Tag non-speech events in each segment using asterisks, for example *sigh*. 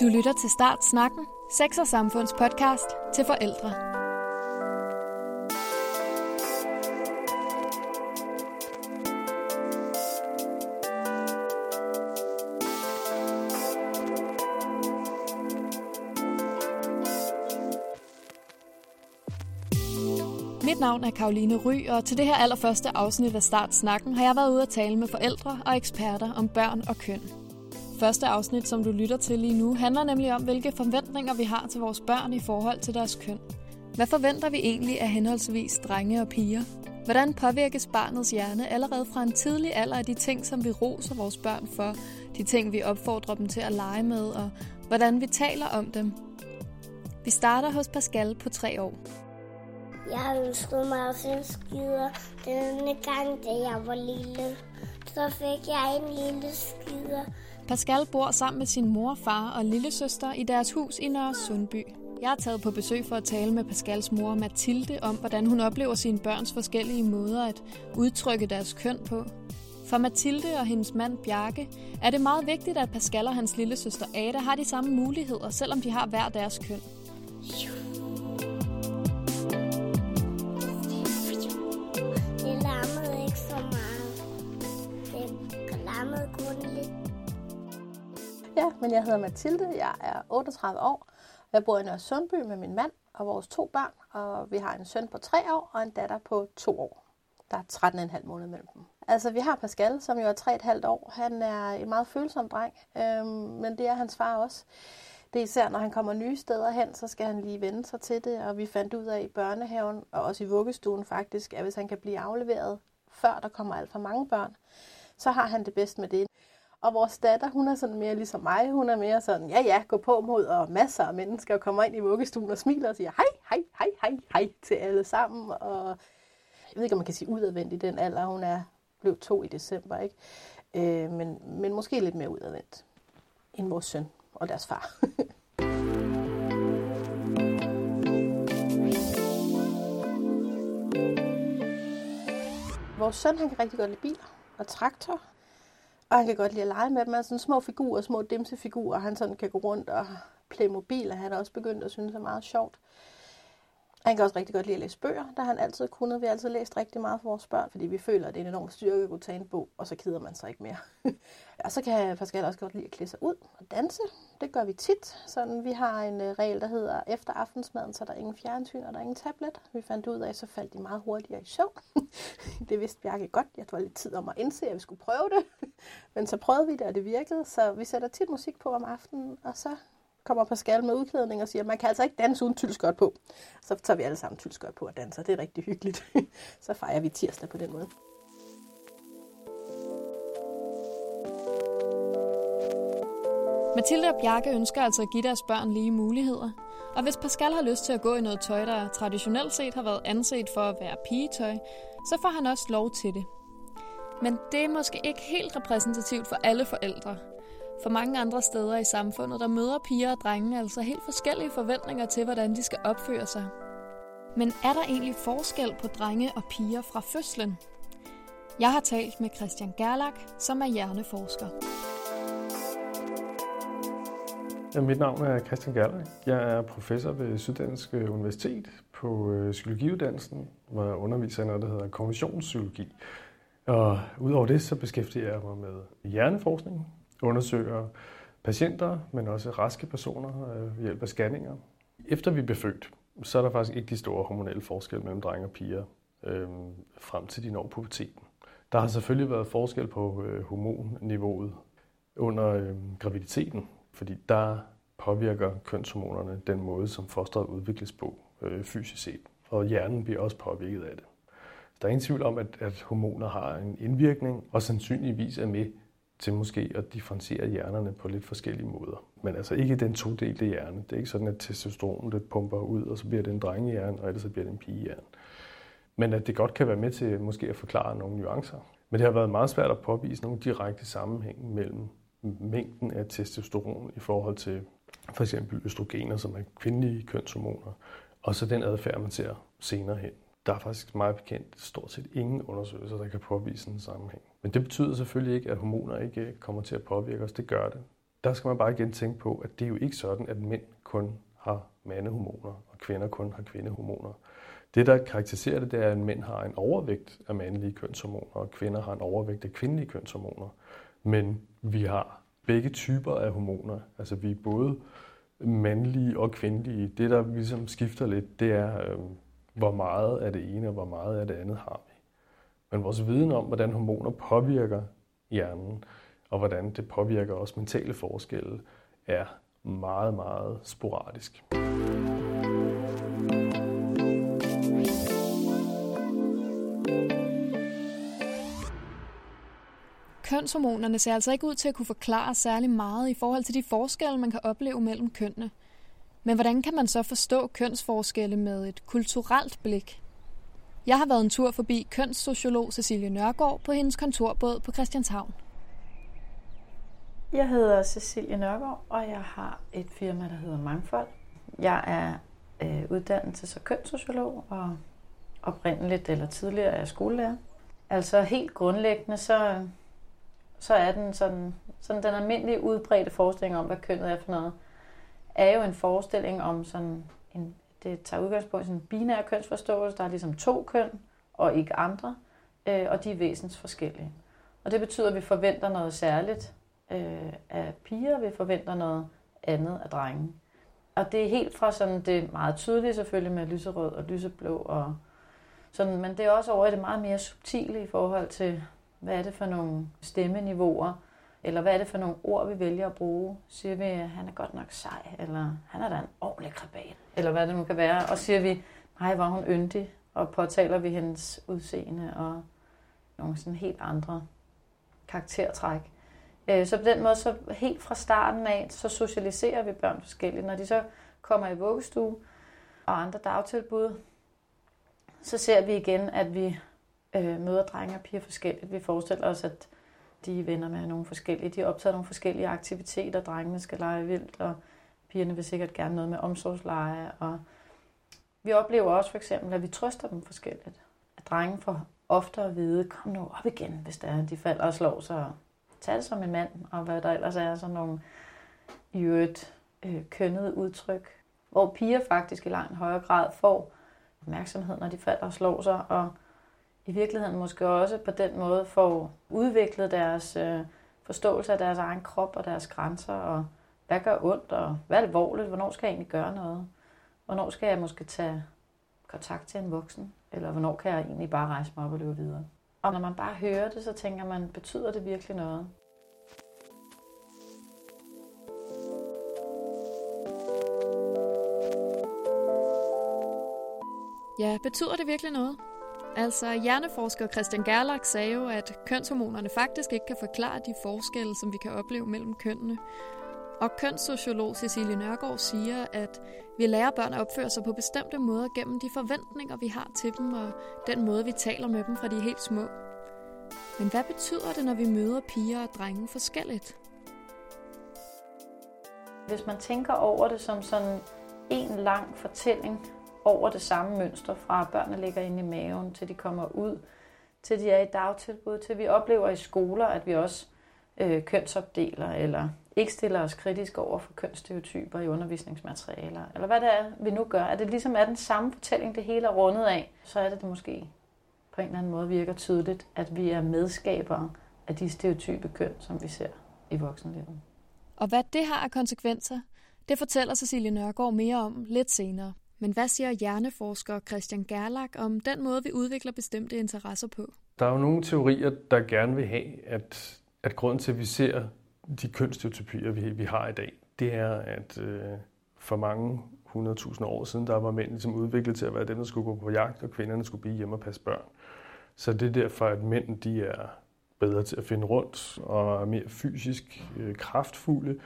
Du lytter til Start Snakken, Sex og Samfunds podcast til forældre. Mit navn er Karoline Ry, og til det her allerførste afsnit af Start Snakken har jeg været ude at tale med forældre og eksperter om børn og køn. Første afsnit, som du lytter til lige nu, handler nemlig om, hvilke forventninger vi har til vores børn i forhold til deres køn. Hvad forventer vi egentlig af henholdsvis drenge og piger? Hvordan påvirkes barnets hjerne allerede fra en tidlig alder af de ting, som vi roser vores børn for, de ting, vi opfordrer dem til at lege med, og hvordan vi taler om dem? Vi starter hos Pascal på tre år. Jeg har ønsket mig skider denne gang, da jeg var lille. Så fik jeg en lille skider. Pascal bor sammen med sin mor, far og lillesøster i deres hus i Nørre Sundby. Jeg er taget på besøg for at tale med Pascals mor Mathilde om, hvordan hun oplever sine børns forskellige måder at udtrykke deres køn på. For Mathilde og hendes mand Bjarke er det meget vigtigt, at Pascal og hans lillesøster Ada har de samme muligheder, selvom de har hver deres køn. Men jeg hedder Mathilde, jeg er 38 år. Jeg bor i Nørre Sundby med min mand og vores to børn, og vi har en søn på 3 år og en datter på 2 år. Der er 13,5 måneder mellem dem. Altså, vi har Pascal, som jo er 3,5 år. Han er en meget følsom dreng, øhm, men det er hans far også. Det er især, når han kommer nye steder hen, så skal han lige vende sig til det, og vi fandt ud af i børnehaven, og også i vuggestuen faktisk, at hvis han kan blive afleveret, før der kommer alt for mange børn, så har han det bedst med det. Og vores datter, hun er sådan mere ligesom mig. Hun er mere sådan, ja ja, gå på mod, og masser af mennesker og kommer ind i vuggestuen og smiler og siger hej, hej, hej, hej, hej til alle sammen. Og jeg ved ikke, om man kan sige udadvendt i den alder. Hun er blev to i december, ikke? Øh, men, men måske lidt mere udadvendt end vores søn og deres far. *laughs* vores søn, han kan rigtig godt lide biler og traktor. Og han kan godt lide at lege med dem. Han sådan små figurer, små dimsefigurer, han sådan kan gå rundt og Playmobil, og han har også begyndt at synes er meget sjovt. Han kan også rigtig godt lide at læse bøger, der han altid kunnet. Vi har altid læst rigtig meget for vores børn, fordi vi føler, at det er en enorm styrke at kunne tage en bog, og så keder man sig ikke mere. *laughs* og så kan Pascal også godt lide at klæde sig ud og danse. Det gør vi tit. Sådan, vi har en øh, regel, der hedder, efter aftensmaden, så er der ingen fjernsyn og der er ingen tablet. Vi fandt ud af, så faldt de meget hurtigere i søvn. *laughs* det vidste Bjarke godt. Jeg tog lidt tid om at indse, at vi skulle prøve det. Men så prøvede vi det, og det virkede. Så vi sætter tit musik på om aftenen, og så kommer Pascal med udklædning og siger, at man kan altså ikke danse uden tylskørt på. Så tager vi alle sammen tylskørt på og danser. Det er rigtig hyggeligt. *laughs* så fejrer vi tirsdag på den måde. Mathilde og Bjarke ønsker altså at give deres børn lige muligheder. Og hvis Pascal har lyst til at gå i noget tøj, der traditionelt set har været anset for at være pigetøj, så får han også lov til det. Men det er måske ikke helt repræsentativt for alle forældre. For mange andre steder i samfundet, der møder piger og drenge altså helt forskellige forventninger til, hvordan de skal opføre sig. Men er der egentlig forskel på drenge og piger fra fødslen? Jeg har talt med Christian Gerlach, som er hjerneforsker. Ja, mit navn er Christian Gerlach. Jeg er professor ved Syddansk øh, Universitet på øh, psykologiuddannelsen, hvor jeg underviser i noget, der hedder konventionspsykologi og udover det, så beskæftiger jeg mig med hjerneforskning, undersøger patienter, men også raske personer øh, ved hjælp af scanninger. Efter vi blev født, så er der faktisk ikke de store hormonelle forskelle mellem drenge og piger øh, frem til de når puberteten. Der har selvfølgelig været forskel på øh, hormonniveauet under øh, graviditeten, fordi der påvirker kønshormonerne den måde, som fosteret udvikles på øh, fysisk set. Og hjernen bliver også påvirket af det. Der er ingen tvivl om, at, at hormoner har en indvirkning, og sandsynligvis er med til måske at differentiere hjernerne på lidt forskellige måder. Men altså ikke den todelte hjerne. Det er ikke sådan, at testosteron det pumper ud, og så bliver det en drengehjerne, og ellers så bliver det en pigehjerne. Men at det godt kan være med til måske at forklare nogle nuancer. Men det har været meget svært at påvise nogle direkte sammenhæng mellem mængden af testosteron i forhold til for eksempel østrogener, som er kvindelige kønshormoner, og så den adfærd, man ser senere hen. Der er faktisk meget bekendt stort set ingen undersøgelser, der kan påvise en sammenhæng. Men det betyder selvfølgelig ikke, at hormoner ikke øh, kommer til at påvirke os. Det gør det. der skal man bare igen tænke på, at det er jo ikke sådan, at mænd kun har mandehormoner, og kvinder kun har kvindehormoner. Det, der karakteriserer det, det er, at mænd har en overvægt af mandlige kønshormoner, og kvinder har en overvægt af kvindelige kønshormoner. Men vi har begge typer af hormoner. Altså vi er både mandlige og kvindelige. Det, der ligesom skifter lidt, det er, øh, hvor meget af det ene og hvor meget af det andet har vi. Men vores viden om, hvordan hormoner påvirker hjernen, og hvordan det påvirker også mentale forskelle, er meget, meget sporadisk. Kønshormonerne ser altså ikke ud til at kunne forklare særlig meget i forhold til de forskelle, man kan opleve mellem kønnene. Men hvordan kan man så forstå kønsforskelle med et kulturelt blik? Jeg har været en tur forbi kønssociolog Cecilie Nørgaard på hendes kontorbåd på Christianshavn. Jeg hedder Cecilie Nørgaard, og jeg har et firma, der hedder Mangfold. Jeg er øh, uddannet og kønssociolog, og oprindeligt eller tidligere er jeg skolelærer. Altså helt grundlæggende, så, så er den sådan, sådan den almindelige udbredte forestilling om, hvad kønnet er for noget, er jo en forestilling om sådan en, det tager udgangspunkt i sådan en binær kønsforståelse. Der er ligesom to køn og ikke andre, øh, og de er væsens forskellige. Og det betyder, at vi forventer noget særligt øh, af piger, vi forventer noget andet af drenge. Og det er helt fra sådan det meget tydelige selvfølgelig med lyserød og lyseblå, og sådan, men det er også over i det meget mere subtile i forhold til, hvad er det for nogle stemmeniveauer, eller hvad er det for nogle ord, vi vælger at bruge? Siger vi, at han er godt nok sej, eller han er da en ordentlig krabat, eller hvad det nu kan være. Og siger vi, nej, hvor hun yndig, og påtaler vi hendes udseende og nogle sådan helt andre karaktertræk. Øh, så på den måde, så helt fra starten af, så socialiserer vi børn forskelligt. Når de så kommer i vuggestue og andre dagtilbud, så ser vi igen, at vi øh, møder drenge og piger forskelligt. Vi forestiller os, at de er venner med nogle forskellige. De er optaget nogle forskellige aktiviteter. Drengene skal lege vildt, og pigerne vil sikkert gerne noget med omsorgsleje. Og vi oplever også for eksempel, at vi trøster dem forskelligt. At drenge får ofte at vide, kom nu op igen, hvis der er, de falder og slår sig. Tag det som en mand, og hvad der ellers er, sådan nogle i øvrigt øh, kønnede udtryk. Hvor piger faktisk i langt højere grad får opmærksomhed, når de falder og slår sig, og i virkeligheden måske også på den måde får udviklet deres øh, forståelse af deres egen krop og deres grænser, og hvad gør ondt, og hvad er alvorligt, hvornår skal jeg egentlig gøre noget, hvornår skal jeg måske tage kontakt til en voksen, eller hvornår kan jeg egentlig bare rejse mig op og løbe videre. Og når man bare hører det, så tænker man, betyder det virkelig noget? Ja, betyder det virkelig noget? Altså, hjerneforsker Christian Gerlach sagde jo, at kønshormonerne faktisk ikke kan forklare de forskelle, som vi kan opleve mellem kønnene. Og kønssociolog Cecilie Nørgaard siger, at vi lærer børn at opføre sig på bestemte måder gennem de forventninger, vi har til dem, og den måde, vi taler med dem fra de er helt små. Men hvad betyder det, når vi møder piger og drenge forskelligt? Hvis man tænker over det som sådan en lang fortælling, over det samme mønster, fra børnene ligger inde i maven, til de kommer ud, til de er i dagtilbud, til vi oplever i skoler, at vi også øh, kønsopdeler, eller ikke stiller os kritisk over for kønsstereotyper i undervisningsmaterialer, eller hvad det er, vi nu gør. Er det ligesom er den samme fortælling, det hele er rundet af, så er det det måske på en eller anden måde virker tydeligt, at vi er medskabere af de stereotype køn, som vi ser i voksenlivet. Og hvad det har af konsekvenser, det fortæller Cecilie Nørgaard mere om lidt senere. Men hvad siger hjerneforsker Christian Gerlach om den måde, vi udvikler bestemte interesser på? Der er jo nogle teorier, der gerne vil have, at, at grunden til, at vi ser de kønsstereotypier, vi, vi har i dag, det er, at øh, for mange 100.000 år siden, der var mænd ligesom udviklet til at være dem, der skulle gå på jagt, og kvinderne skulle blive hjemme og passe børn. Så det er derfor, at mænd de er bedre til at finde rundt og er mere fysisk øh, kraftfulde,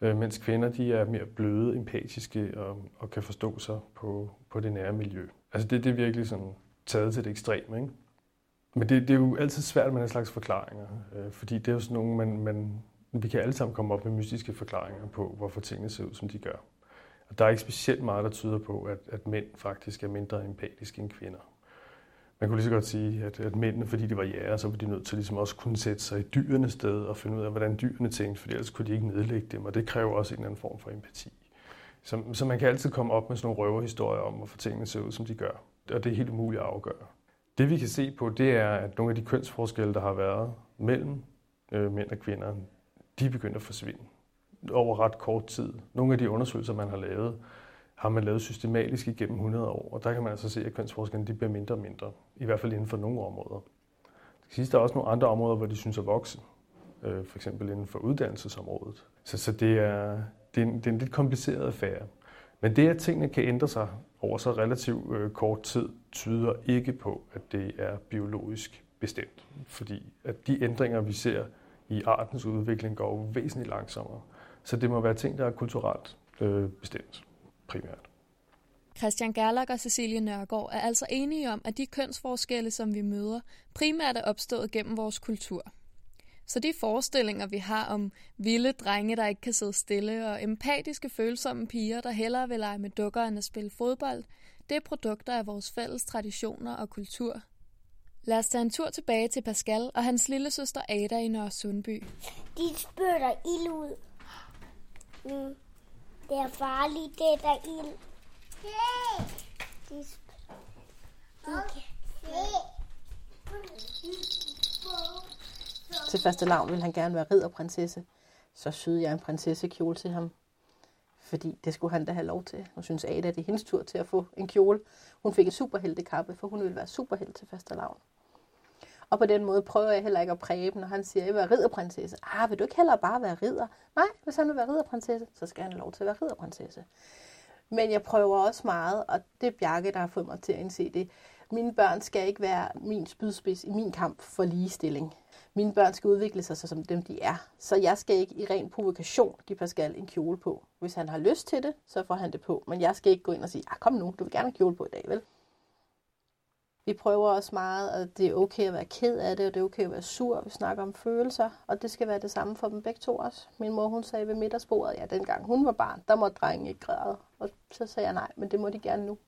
øh, mens kvinder de er mere bløde, empatiske og, og kan forstå sig på, på det nære miljø. Altså det, det er virkelig sådan taget til det ekstreme, ikke? Men det, det er jo altid svært med den slags forklaringer, øh, fordi det er jo sådan nogle, man, man, vi kan alle sammen komme op med mystiske forklaringer på, hvorfor tingene ser ud, som de gør. Og der er ikke specielt meget, der tyder på, at, at mænd faktisk er mindre empatiske end kvinder. Man kunne lige så godt sige, at, at mændene, fordi de var jæger, så var de nødt til ligesom også kunne sætte sig i dyrenes sted og finde ud af, hvordan dyrene tænkte, for ellers kunne de ikke nedlægge dem, og det kræver også en eller anden form for empati. Så, så man kan altid komme op med sådan nogle røverhistorier om, hvorfor tingene ser ud, som de gør. Og det er helt umuligt at afgøre. Det vi kan se på, det er, at nogle af de kønsforskelle, der har været mellem øh, mænd og kvinder, de er begyndt at forsvinde over ret kort tid. Nogle af de undersøgelser, man har lavet, har man lavet systematisk igennem 100 år, og der kan man altså se, at kønsforskellen de bliver mindre og mindre, i hvert fald inden for nogle områder. Det sidste der er også nogle andre områder, hvor de synes at vokse, øh, for eksempel inden for uddannelsesområdet. Så, så det, er, det, er en, det er en lidt kompliceret affære. Men det, at tingene kan ændre sig over så relativt øh, kort tid, tyder ikke på, at det er biologisk bestemt. Fordi at de ændringer, vi ser i artens udvikling, går væsentligt langsommere. Så det må være ting, der er kulturelt øh, bestemt primært. Christian Gerlach og Cecilie Nørgaard er altså enige om, at de kønsforskelle, som vi møder, primært er opstået gennem vores kultur. Så de forestillinger, vi har om vilde drenge, der ikke kan sidde stille, og empatiske, følsomme piger, der hellere vil lege med dukker end at spille fodbold, det er produkter af vores fælles traditioner og kultur. Lad os tage en tur tilbage til Pascal og hans lille søster Ada i Nørre Sundby. De spytter ild ud. Mm. Det er farligt, det er der ild. De spytter. Til første lavn ville han gerne være ridderprinsesse. Så syede jeg en prinsessekjole til ham. Fordi det skulle han da have lov til. Nu synes Ada, det er hendes tur til at få en kjole. Hun fik en superheltekappe, for hun ville være superhelt til første lavn. Og på den måde prøver jeg heller ikke at præge dem, når han siger, at jeg vil være ridderprinsesse. Ah, vil du ikke heller bare være ridder? Nej, hvis han vil være ridderprinsesse, så skal han have lov til at være ridderprinsesse. Men jeg prøver også meget, og det er Bjarke, der har fået mig til at indse det. Mine børn skal ikke være min spydspids i min kamp for ligestilling. Mine børn skal udvikle sig så, som dem, de er. Så jeg skal ikke i ren provokation give Pascal en kjole på. Hvis han har lyst til det, så får han det på. Men jeg skal ikke gå ind og sige, ah, kom nu, du vil gerne have kjole på i dag, vel? Vi prøver også meget, at det er okay at være ked af det, og det er okay at være sur. Vi snakker om følelser, og det skal være det samme for dem begge to også. Min mor, hun sagde ved middagsbordet, ja, dengang hun var barn, der må drengen ikke græde. Og så sagde jeg nej, men det må de gerne nu.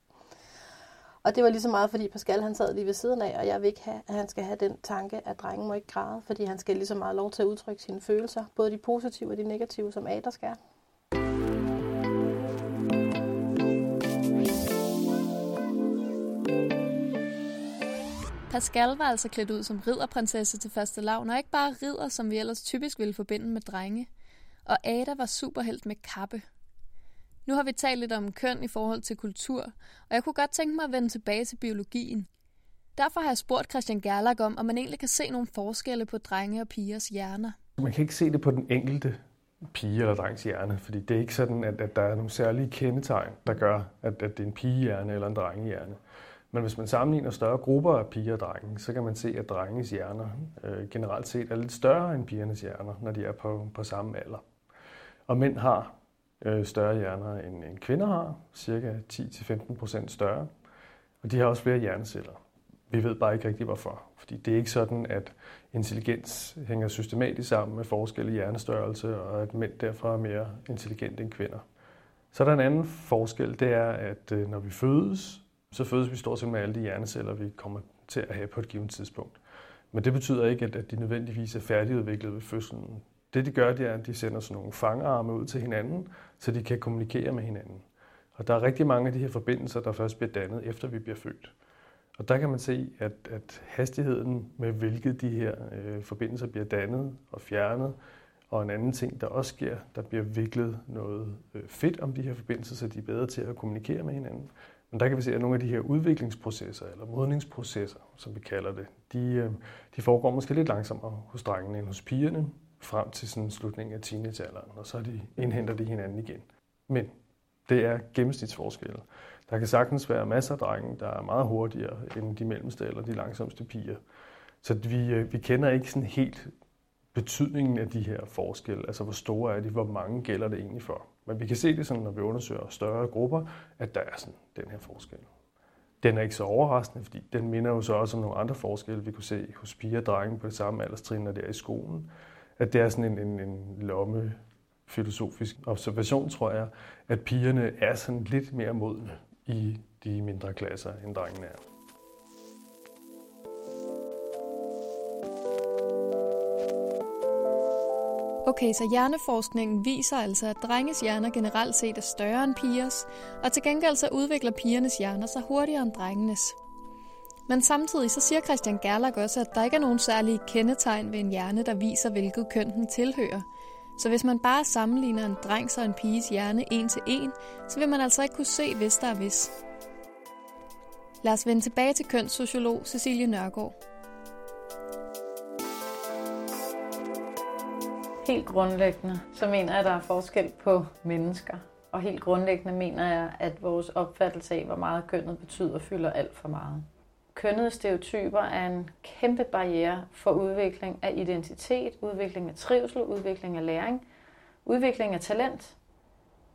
Og det var lige så meget, fordi Pascal han sad lige ved siden af, og jeg vil ikke have, at han skal have den tanke, at drengen må ikke græde, fordi han skal lige så meget lov til at udtrykke sine følelser, både de positive og de negative, som Ada skal. Pascal var altså klædt ud som ridderprinsesse til første lavn, og ikke bare ridder, som vi ellers typisk ville forbinde med drenge. Og Ada var superhelt med kappe. Nu har vi talt lidt om køn i forhold til kultur, og jeg kunne godt tænke mig at vende tilbage til biologien. Derfor har jeg spurgt Christian Gerlach om, om man egentlig kan se nogle forskelle på drenge og pigers hjerner. Man kan ikke se det på den enkelte pige eller drengs hjerne, fordi det er ikke sådan, at, at der er nogle særlige kendetegn, der gør, at, at det er en pigehjerne eller en drengehjerne. Men hvis man sammenligner større grupper af piger og drenge, så kan man se, at drenges hjerner øh, generelt set er lidt større end pigernes hjerner, når de er på, på samme alder. Og mænd har øh, større hjerner end, end kvinder har, cirka 10-15% større. Og de har også flere hjerneceller. Vi ved bare ikke rigtig hvorfor. Fordi det er ikke sådan, at intelligens hænger systematisk sammen med forskellige hjernestørrelse, og at mænd derfor er mere intelligente end kvinder. Så er der en anden forskel, det er, at øh, når vi fødes, så fødes vi stort set med alle de hjerneceller, vi kommer til at have på et givet tidspunkt. Men det betyder ikke, at de nødvendigvis er færdigudviklet ved fødslen. Det de gør, det er, at de sender sådan nogle fangarme ud til hinanden, så de kan kommunikere med hinanden. Og der er rigtig mange af de her forbindelser, der først bliver dannet, efter vi bliver født. Og der kan man se, at, at hastigheden med hvilket de her øh, forbindelser bliver dannet og fjernet, og en anden ting, der også sker, der bliver viklet noget øh, fedt om de her forbindelser, så de er bedre til at kommunikere med hinanden. Men der kan vi se, at nogle af de her udviklingsprocesser, eller modningsprocesser, som vi kalder det, de, øh, de foregår måske lidt langsommere hos drengene end hos pigerne, frem til sådan slutningen af teenagealderen, og så de, indhenter de hinanden igen. Men det er gennemsnitsforskelle. Der kan sagtens være masser af drenge, der er meget hurtigere end de mellemste eller de langsomste piger. Så vi, øh, vi kender ikke sådan helt betydningen af de her forskelle, altså hvor store er de, hvor mange gælder det egentlig for. Men vi kan se det sådan, når vi undersøger større grupper, at der er sådan den her forskel. Den er ikke så overraskende, fordi den minder jo så også om nogle andre forskelle, vi kunne se hos piger og drenge på det samme alderstrin, når det er i skolen. At det er sådan en, en, en lomme filosofisk observation, tror jeg, at pigerne er sådan lidt mere modne i de mindre klasser, end drengene er. Okay, så hjerneforskningen viser altså, at drenges hjerner generelt set er større end pigers, og til gengæld så udvikler pigernes hjerner sig hurtigere end drengenes. Men samtidig så siger Christian Gerlach også, at der ikke er nogen særlige kendetegn ved en hjerne, der viser, hvilket køn den tilhører. Så hvis man bare sammenligner en drengs og en piges hjerne en til en, så vil man altså ikke kunne se, hvis der er hvis. Lad os vende tilbage til kønssociolog Cecilie Nørgaard. Helt grundlæggende, så mener jeg, at der er forskel på mennesker. Og helt grundlæggende mener jeg, at vores opfattelse af, hvor meget kønnet betyder, fylder alt for meget. Kønnede stereotyper er en kæmpe barriere for udvikling af identitet, udvikling af trivsel, udvikling af læring, udvikling af talent.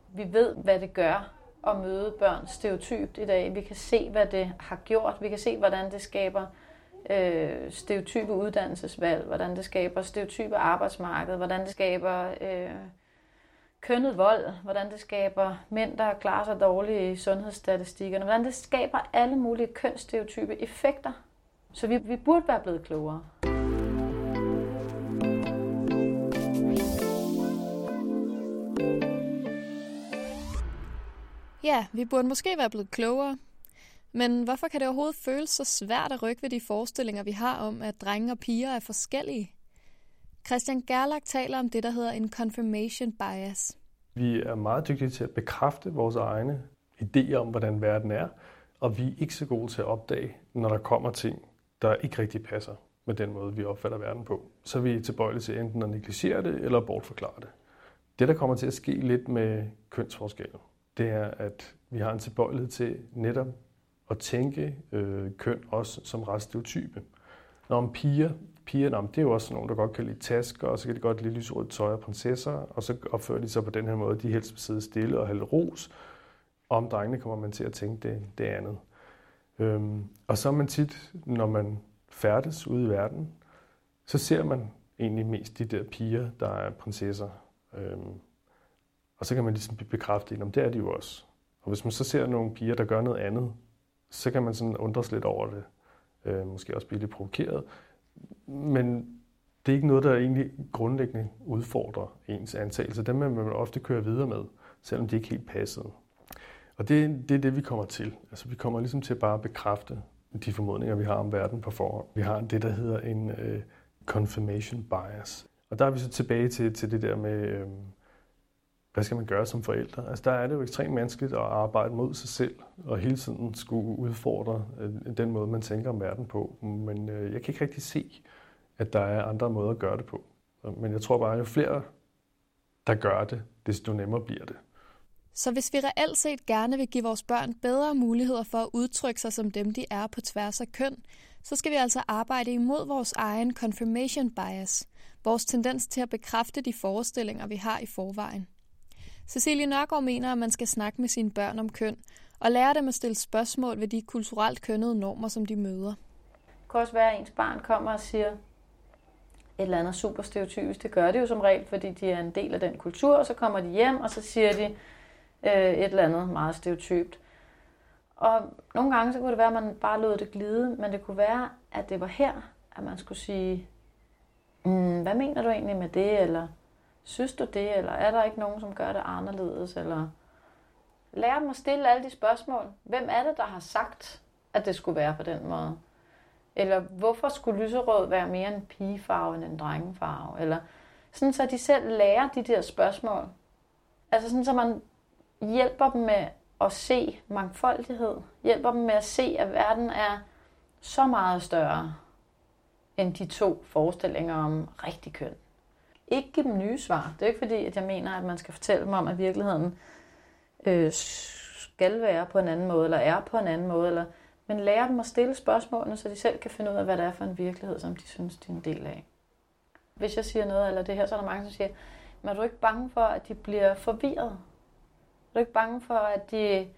Vi ved, hvad det gør at møde børn stereotypt i dag. Vi kan se, hvad det har gjort. Vi kan se, hvordan det skaber øh, stereotype uddannelsesvalg, hvordan det skaber stereotype arbejdsmarked, hvordan det skaber øh, kønnet vold, hvordan det skaber mænd, der klarer sig dårligt i sundhedsstatistikkerne, hvordan det skaber alle mulige kønsstereotype effekter. Så vi, vi burde være blevet klogere. Ja, vi burde måske være blevet klogere. Men hvorfor kan det overhovedet føles så svært at rykke ved de forestillinger, vi har om, at drenge og piger er forskellige? Christian Gerlach taler om det, der hedder en confirmation bias. Vi er meget dygtige til at bekræfte vores egne idéer om, hvordan verden er, og vi er ikke så gode til at opdage, når der kommer ting, der ikke rigtig passer med den måde, vi opfatter verden på. Så er vi tilbøjelige til enten at negligere det eller bortforklare det. Det, der kommer til at ske lidt med kønsforskellen, det er, at vi har en tilbøjelighed til netop at tænke øh, køn også som ret stereotype. Når om piger, piger nå, det er jo også nogen, der godt kan lide tasker, og så kan de godt lide lyserødt tøj og prinsesser, og så opfører de sig på den her måde, de helst vil sidde stille og have ros. Og om drengene kommer man til at tænke det, det andet. Øhm, og så er man tit, når man færdes ude i verden, så ser man egentlig mest de der piger, der er prinsesser. Øhm, og så kan man ligesom bekræfte, at det er de jo også. Og hvis man så ser nogle piger, der gør noget andet, så kan man sådan undres lidt over det. Øh, måske også blive lidt provokeret. Men det er ikke noget, der egentlig grundlæggende udfordrer ens antagelse. Dem vil man ofte køre videre med, selvom de ikke helt passede. Og det, det er det, vi kommer til. Altså, vi kommer ligesom til bare at bekræfte de formodninger, vi har om verden på forhånd. Vi har det, der hedder en øh, confirmation bias. Og der er vi så tilbage til, til det der med, øh, hvad skal man gøre som forældre? Altså der er det jo ekstremt menneskeligt at arbejde mod sig selv, og hele tiden skulle udfordre øh, den måde, man tænker om verden på. Men øh, jeg kan ikke rigtig se, at der er andre måder at gøre det på. Men jeg tror bare, at jo flere, der gør det, desto nemmere bliver det. Så hvis vi reelt set gerne vil give vores børn bedre muligheder for at udtrykke sig som dem, de er på tværs af køn, så skal vi altså arbejde imod vores egen confirmation bias, vores tendens til at bekræfte de forestillinger, vi har i forvejen. Cecilie Nørgaard mener, at man skal snakke med sine børn om køn, og lære dem at stille spørgsmål ved de kulturelt kønnede normer, som de møder. Det kan også være, at ens barn kommer og siger et eller andet super stereotypisk. Det gør det jo som regel, fordi de er en del af den kultur, og så kommer de hjem, og så siger de øh, et eller andet meget stereotypt. Og nogle gange så kunne det være, at man bare lod det glide, men det kunne være, at det var her, at man skulle sige, mm, hvad mener du egentlig med det, eller Synes du det, eller er der ikke nogen, som gør det anderledes? Eller lær dem at stille alle de spørgsmål. Hvem er det, der har sagt, at det skulle være på den måde? Eller hvorfor skulle lyserød være mere en pigefarve end en drengefarve? Eller sådan, så de selv lærer de der spørgsmål. Altså sådan, så man hjælper dem med at se mangfoldighed. Hjælper dem med at se, at verden er så meget større end de to forestillinger om rigtig køn ikke give dem nye svar. Det er ikke fordi, at jeg mener, at man skal fortælle dem om, at virkeligheden øh, skal være på en anden måde, eller er på en anden måde, eller, men lære dem at stille spørgsmålene, så de selv kan finde ud af, hvad det er for en virkelighed, som de synes, de er en del af. Hvis jeg siger noget eller det her, så er der mange, som siger, men er du ikke bange for, at de bliver forvirret? Er du ikke bange for, at de,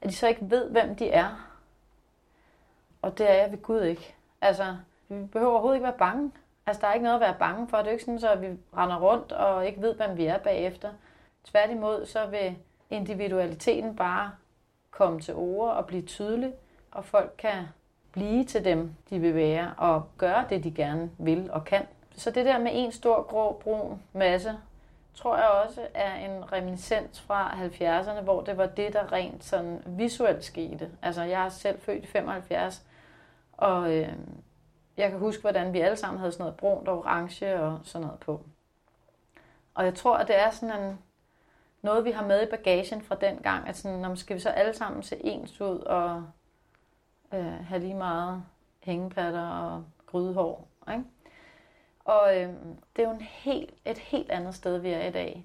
at de så ikke ved, hvem de er? Og det er jeg ved Gud ikke. Altså, vi behøver overhovedet ikke være bange. Altså, der er ikke noget at være bange for. Det er jo ikke sådan, at vi render rundt og ikke ved, hvem vi er bagefter. Tværtimod, så vil individualiteten bare komme til ord og blive tydelig, og folk kan blive til dem, de vil være, og gøre det, de gerne vil og kan. så det der med en stor grå brun masse, tror jeg også er en reminiscens fra 70'erne, hvor det var det, der rent sådan visuelt skete. Altså, jeg er selv født i 75, og øh, jeg kan huske, hvordan vi alle sammen havde sådan noget brunt og orange og sådan noget på. Og jeg tror, at det er sådan en, noget, vi har med i bagagen fra den gang, at sådan, når skal vi så alle sammen se ens ud og øh, have lige meget hængepatter og grydehår. Ikke? Og øh, det er jo en helt, et helt andet sted, vi er i dag.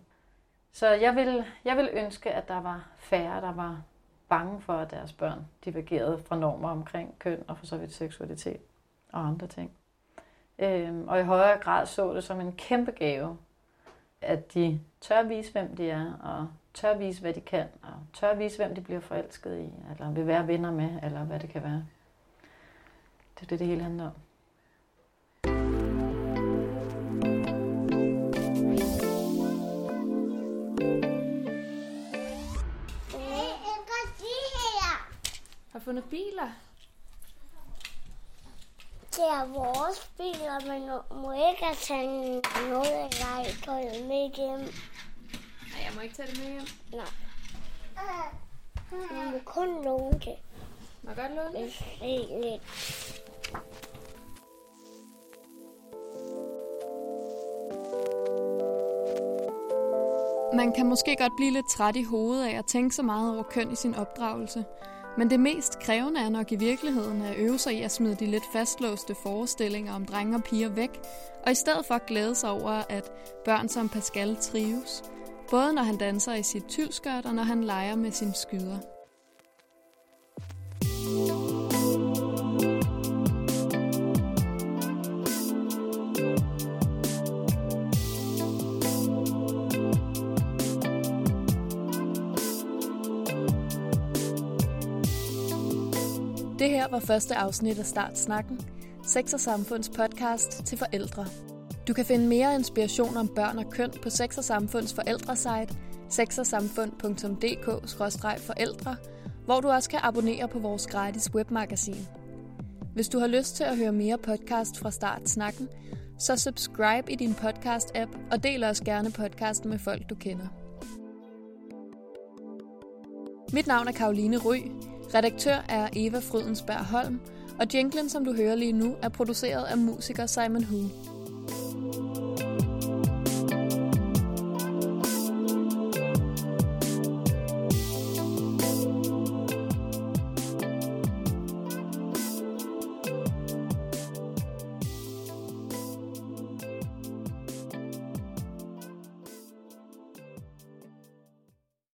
Så jeg vil, jeg vil ønske, at der var færre, der var bange for, at deres børn divergerede fra normer omkring køn og for så vidt seksualitet og andre ting. Øhm, og i højere grad så det som en kæmpe gave, at de tør vise, hvem de er, og tør vise, hvad de kan, og tør vise, hvem de bliver forelsket i, eller vil være venner med, eller hvad det kan være. Det er det, det hele handler om. Har du fundet biler? Det er vores biler, men du må ikke taget noget af legetøjet med hjem. Nej, jeg må ikke tage det med hjem. Nej. Du må kun låne det. Må jeg godt låne det? Er lidt. Man kan måske godt blive lidt træt i hovedet af at tænke så meget over køn i sin opdragelse. Men det mest krævende er nok i virkeligheden at øve sig i at smide de lidt fastlåste forestillinger om drenge og piger væk, og i stedet for glæde sig over, at børn som Pascal trives. Både når han danser i sit tylskørt og når han leger med sin skyder. Her var første afsnit af Start Snakken, Sex og Samfunds podcast til forældre. Du kan finde mere inspiration om børn og køn på Sex og Samfunds forældresite, sexogsamfund.dk-forældre, hvor du også kan abonnere på vores gratis webmagasin. Hvis du har lyst til at høre mere podcast fra Start Snakken, så subscribe i din podcast-app og del også gerne podcasten med folk, du kender. Mit navn er Karoline Ry. Redaktør er Eva Frydensberg Holm, og jinglen, som du hører lige nu, er produceret af musiker Simon Hu.